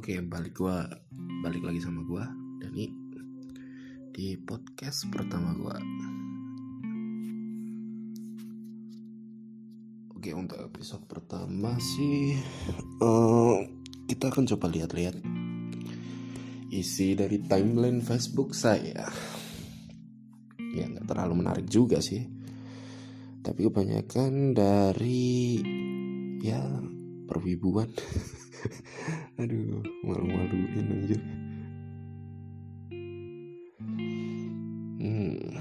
Oke, balik gua balik lagi sama gua Dani di podcast pertama gua. Oke, untuk episode pertama sih uh, kita akan coba lihat-lihat isi dari timeline Facebook saya. Ya nggak terlalu menarik juga sih, tapi kebanyakan dari ya perwibuan. aduh malu-maluin anjir hmm.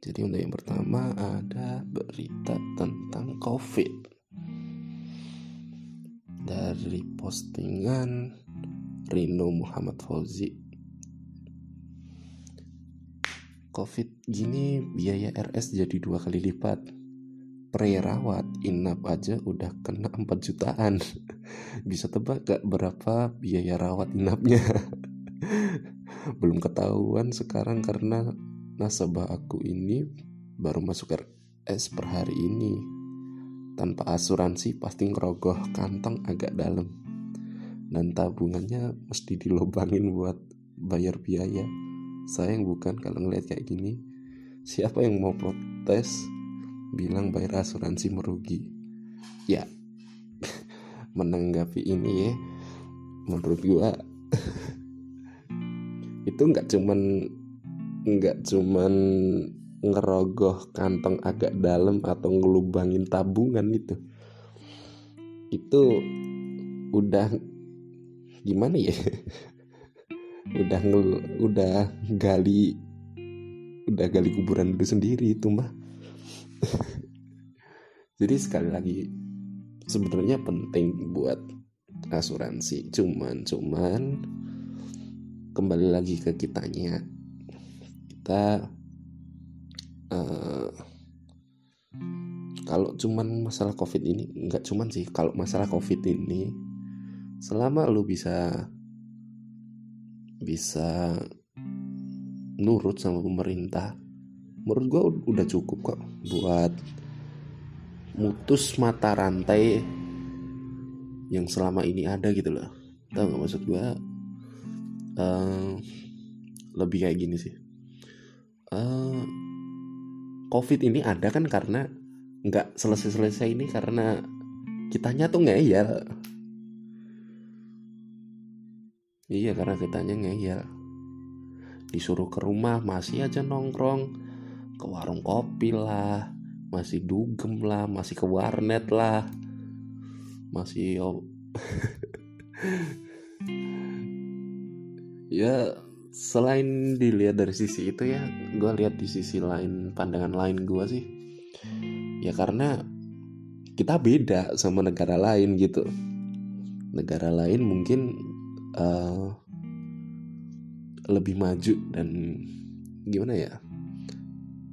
jadi untuk yang pertama ada berita tentang covid dari postingan Rino Muhammad Fauzi covid gini biaya RS jadi dua kali lipat pre-rawat inap aja udah kena 4 jutaan. Bisa tebak gak berapa biaya rawat inapnya? Belum ketahuan sekarang karena nasabah aku ini baru masuk RS per hari ini. Tanpa asuransi pasti ngerogoh kantong agak dalam. Dan tabungannya mesti dilobangin buat bayar biaya. Sayang bukan kalau ngeliat kayak gini. Siapa yang mau protes bilang bayar asuransi merugi. Ya. Menanggapi ini ya menurut gua itu nggak cuman nggak cuman ngerogoh kantong agak dalam atau ngelubangin tabungan itu. Itu udah gimana ya? Udah ngel, udah gali udah gali kuburan itu sendiri itu mah jadi sekali lagi sebenarnya penting buat asuransi. Cuman cuman kembali lagi ke kitanya. Kita uh, kalau cuman masalah covid ini nggak cuman sih. Kalau masalah covid ini selama lu bisa bisa nurut sama pemerintah menurut gue udah cukup kok buat mutus mata rantai yang selama ini ada gitu loh. Tau gak maksud gue uh, lebih kayak gini sih. Uh, covid ini ada kan karena nggak selesai-selesai ini karena kitanya tuh ngeyel. Iya karena kitanya ngeyel. Disuruh ke rumah masih aja nongkrong ke warung kopi lah. Masih dugem lah masih ke warnet lah. Masih oh. ya selain dilihat dari sisi itu ya gue lihat di sisi lain pandangan lain gue sih. Ya karena kita beda sama negara lain gitu. Negara lain mungkin uh, lebih maju dan gimana ya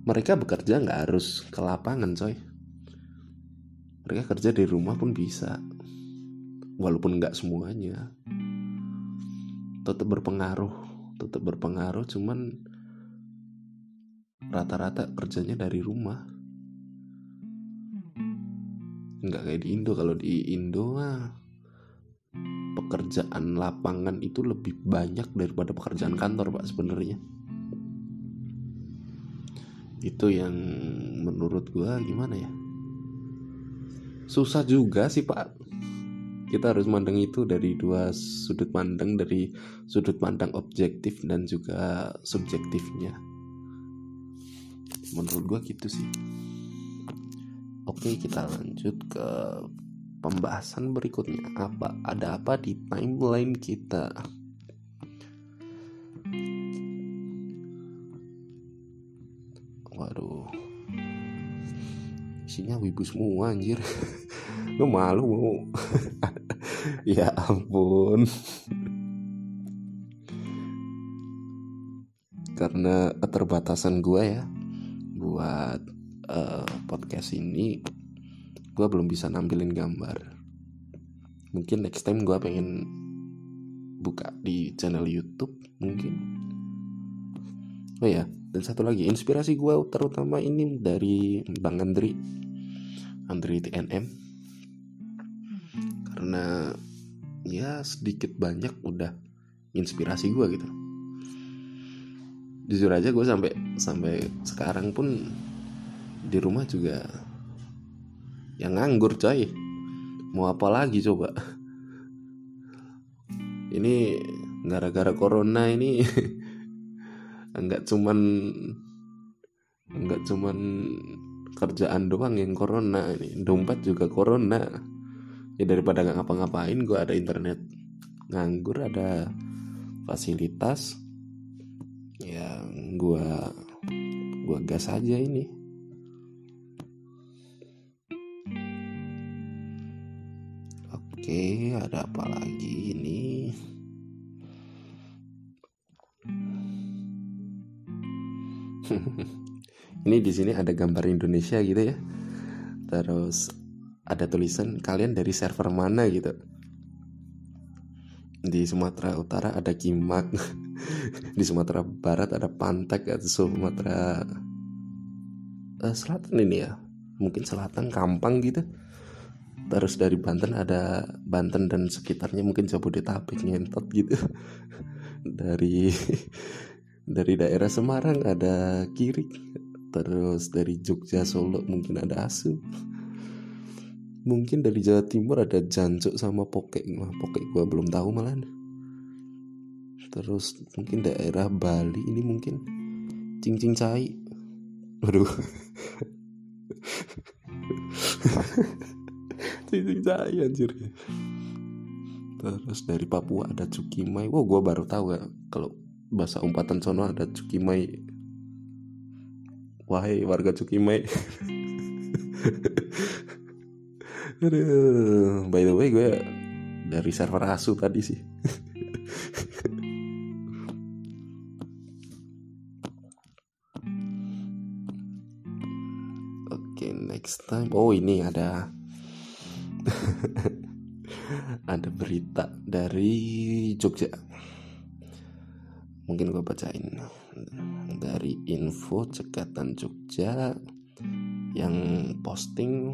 mereka bekerja nggak harus ke lapangan coy. Mereka kerja di rumah pun bisa. Walaupun nggak semuanya. Tetap berpengaruh tetap berpengaruh cuman rata-rata kerjanya dari rumah. Nggak kayak di Indo. Kalau di Indo mah pekerjaan lapangan itu lebih banyak daripada pekerjaan kantor pak sebenarnya itu yang menurut gue gimana ya? Susah juga sih pak. Kita harus mandang itu dari dua sudut pandang dari sudut pandang objektif dan juga subjektifnya. Menurut gue gitu sih. Oke kita lanjut ke pembahasan berikutnya. Apa ada apa di timeline kita isinya wibu semua anjir. Lu malu ya ampun. Karena keterbatasan gue ya buat uh, podcast ini gue belum bisa nampilin gambar. Mungkin next time gue pengen buka di channel YouTube mungkin. Oh ya dan satu lagi inspirasi gue terutama ini dari Bang Andri Andri TNM karena ya sedikit banyak udah inspirasi gue gitu. Jujur aja gue sampai sampai sekarang pun di rumah juga yang nganggur coy. Mau apa lagi coba? Ini gara-gara corona ini enggak cuman enggak cuman kerjaan doang yang corona ini. Dompet juga corona. Ya daripada nggak ngapa-ngapain gue ada internet nganggur ada fasilitas ya gue gue gas aja ini. Oke ada apa lagi ini di sini ada gambar Indonesia gitu ya. Terus ada tulisan kalian dari server mana? gitu. Di Sumatera Utara ada Kimak. Di Sumatera Barat ada Pantek atau Sumatera uh, Selatan ini ya. Mungkin Selatan Kampang gitu. Terus dari Banten ada Banten dan sekitarnya mungkin Jabodetabek ngentot gitu. Dari dari daerah Semarang ada Kirik terus dari Jogja Solo mungkin ada Asu mungkin dari Jawa Timur ada jancuk sama pokek. Nah, pokek gue belum tahu malah terus mungkin daerah Bali ini mungkin cincin cai. Waduh. Cincin cai anjir. Terus dari Papua ada cukimai. Wow gue baru tahu ya kalau bahasa umpatan sono ada cukimai wahai warga cukimai by the way gue dari server asu tadi sih. Oke, next time. Oh, ini ada ada berita dari Jogja. Mungkin gue bacain dari info cekatan Jogja yang posting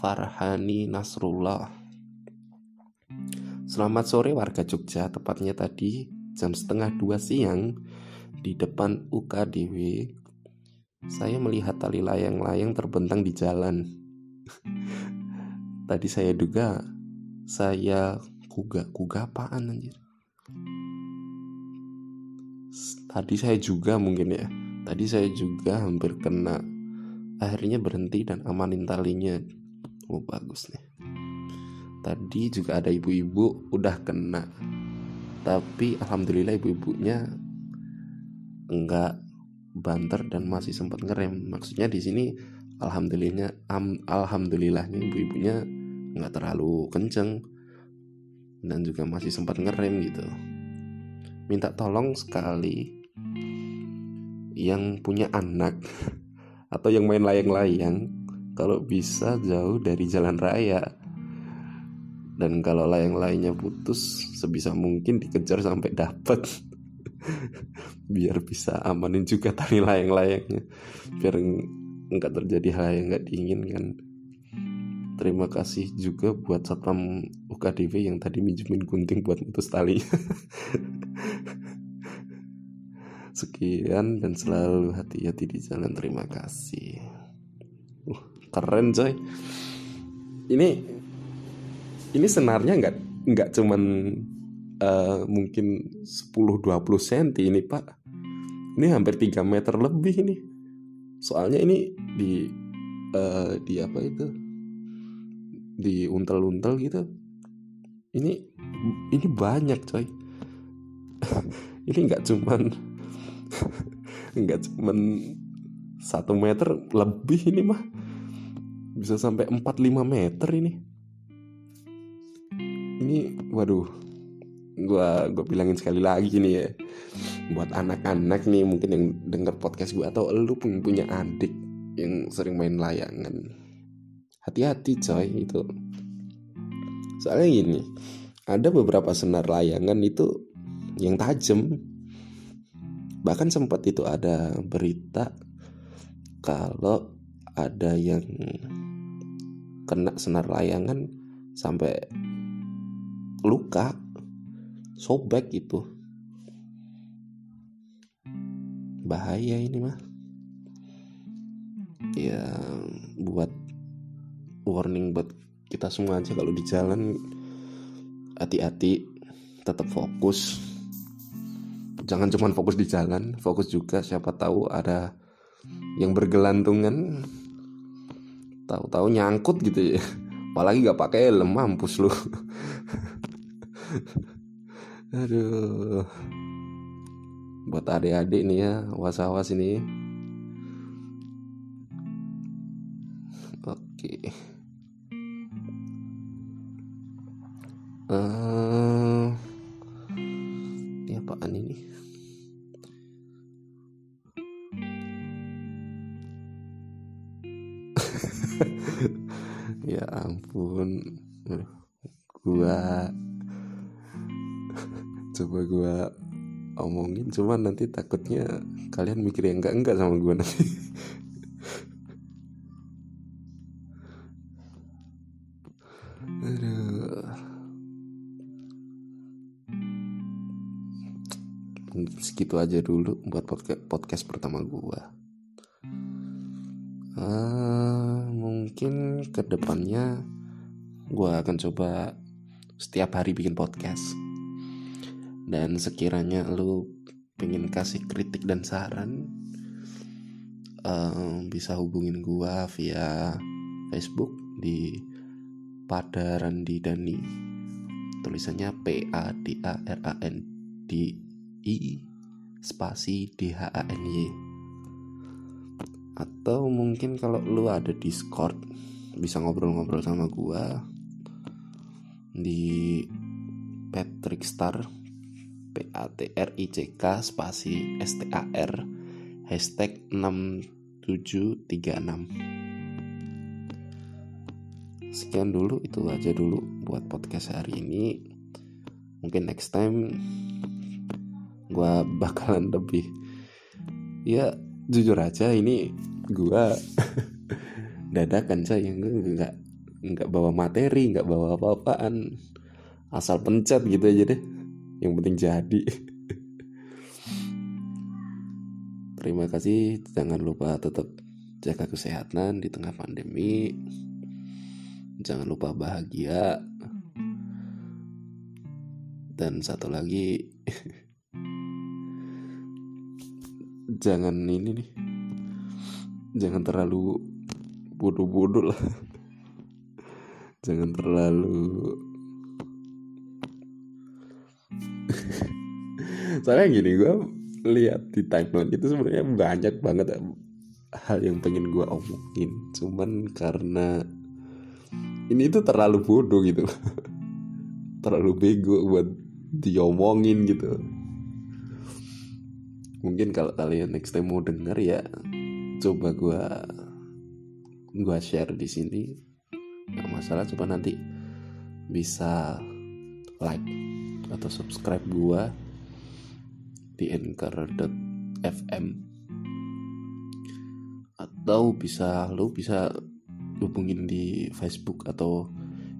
Farhani Nasrullah. Selamat sore warga Jogja Tepatnya tadi jam setengah dua siang Di depan UKDW Saya melihat tali layang-layang terbentang di jalan. Tadi saya duga Saya kuga Kuga apaan anjir Tadi saya juga mungkin ya. Tadi saya juga hampir kena. Akhirnya berhenti dan amanin talinya. Oh bagus nih. Tadi juga ada ibu-ibu udah kena. Tapi alhamdulillah ibu-ibunya enggak banter dan masih sempat ngerem. Maksudnya di sini alhamdulillahnya am, alhamdulillahnya ibu-ibunya nggak terlalu kenceng dan juga masih sempat ngerem gitu. Minta tolong sekali yang punya anak atau yang main layang-layang kalau bisa jauh dari jalan raya. Dan kalau layang-layangnya putus sebisa mungkin dikejar sampai dapat. Biar bisa amanin juga tali layang-layangnya. Biar nggak terjadi hal yang nggak diinginkan. Terima kasih juga buat satpam UKDW yang tadi minjemin gunting buat putus tali sekian dan selalu hati-hati di jalan. Terima kasih. Keren coy. Ini ini senarnya nggak nggak cuman uh, mungkin 10-20 cm ini pak. Ini hampir 3 meter lebih ini. Soalnya ini di uh, di apa itu? Di untel-untel gitu. Ini ini banyak coy. Ini nggak cuman nggak cuman satu meter lebih ini mah. Bisa sampai 4-5 meter ini. Ini waduh. Gua gue bilangin sekali lagi nih ya. Buat anak-anak nih mungkin yang denger podcast gue atau lu pun punya adik yang sering main layangan. Hati-hati coy itu. Soalnya gini ada beberapa senar layangan itu yang tajam bahkan sempat itu ada berita kalau ada yang kena senar layangan sampai luka sobek gitu bahaya ini mah. Ya buat warning buat kita semua aja kalau di jalan hati-hati tetap fokus jangan cuma fokus di jalan fokus juga siapa tahu ada yang bergelantungan. Tahu-tahu nyangkut gitu ya. Apalagi gak pakai helm mampus lu. Aduh. Buat adik-adik nih ya was-was ini. Oke. Uh, ya ampun. Gua coba gua omongin cuman nanti takutnya kalian mikir yang enggak enggak sama gua nanti. Aduh. Segitu aja dulu buat podcast podcast pertama gua. Uh, mungkin ke depannya gue akan coba setiap hari bikin podcast. Dan sekiranya lu pengen kasih kritik dan saran uh, bisa hubungin gue via Facebook di pada Randi Dani tulisannya P A D A R A N D I spasi D H A N Y atau mungkin kalau lu ada Discord bisa ngobrol-ngobrol sama gua di Patrick Star P A T R I C K spasi S T A R hashtag 6736 sekian dulu itu aja dulu buat podcast hari ini. Mungkin next time gua bakalan lebih ya jujur aja ini gua dadakan saya nggak nggak bawa materi nggak bawa apa-apaan. Asal pencet gitu aja deh. Yang penting jadi. Terima kasih. Jangan lupa tetap jaga kesehatan di tengah pandemi. Jangan lupa bahagia. Dan satu lagi jangan ini nih. Jangan terlalu bodoh-bodoh lah. Jangan terlalu soalnya gini gue lihat di timeline itu sebenarnya banyak banget hal yang pengen gue omongin. Cuman karena ini itu terlalu bodoh gitu. Terlalu bego buat diomongin gitu mungkin kalau kalian next time mau denger ya coba gue gue share di sini. Nggak masalah coba nanti bisa like atau subscribe gue di anchor.fm atau bisa lu bisa hubungin di Facebook atau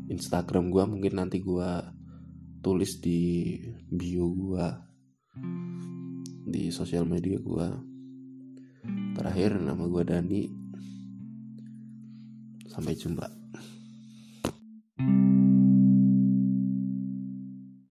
Instagram gue mungkin nanti gue tulis di bio gue di sosial media gue terakhir nama gue Dani. Sampai jumpa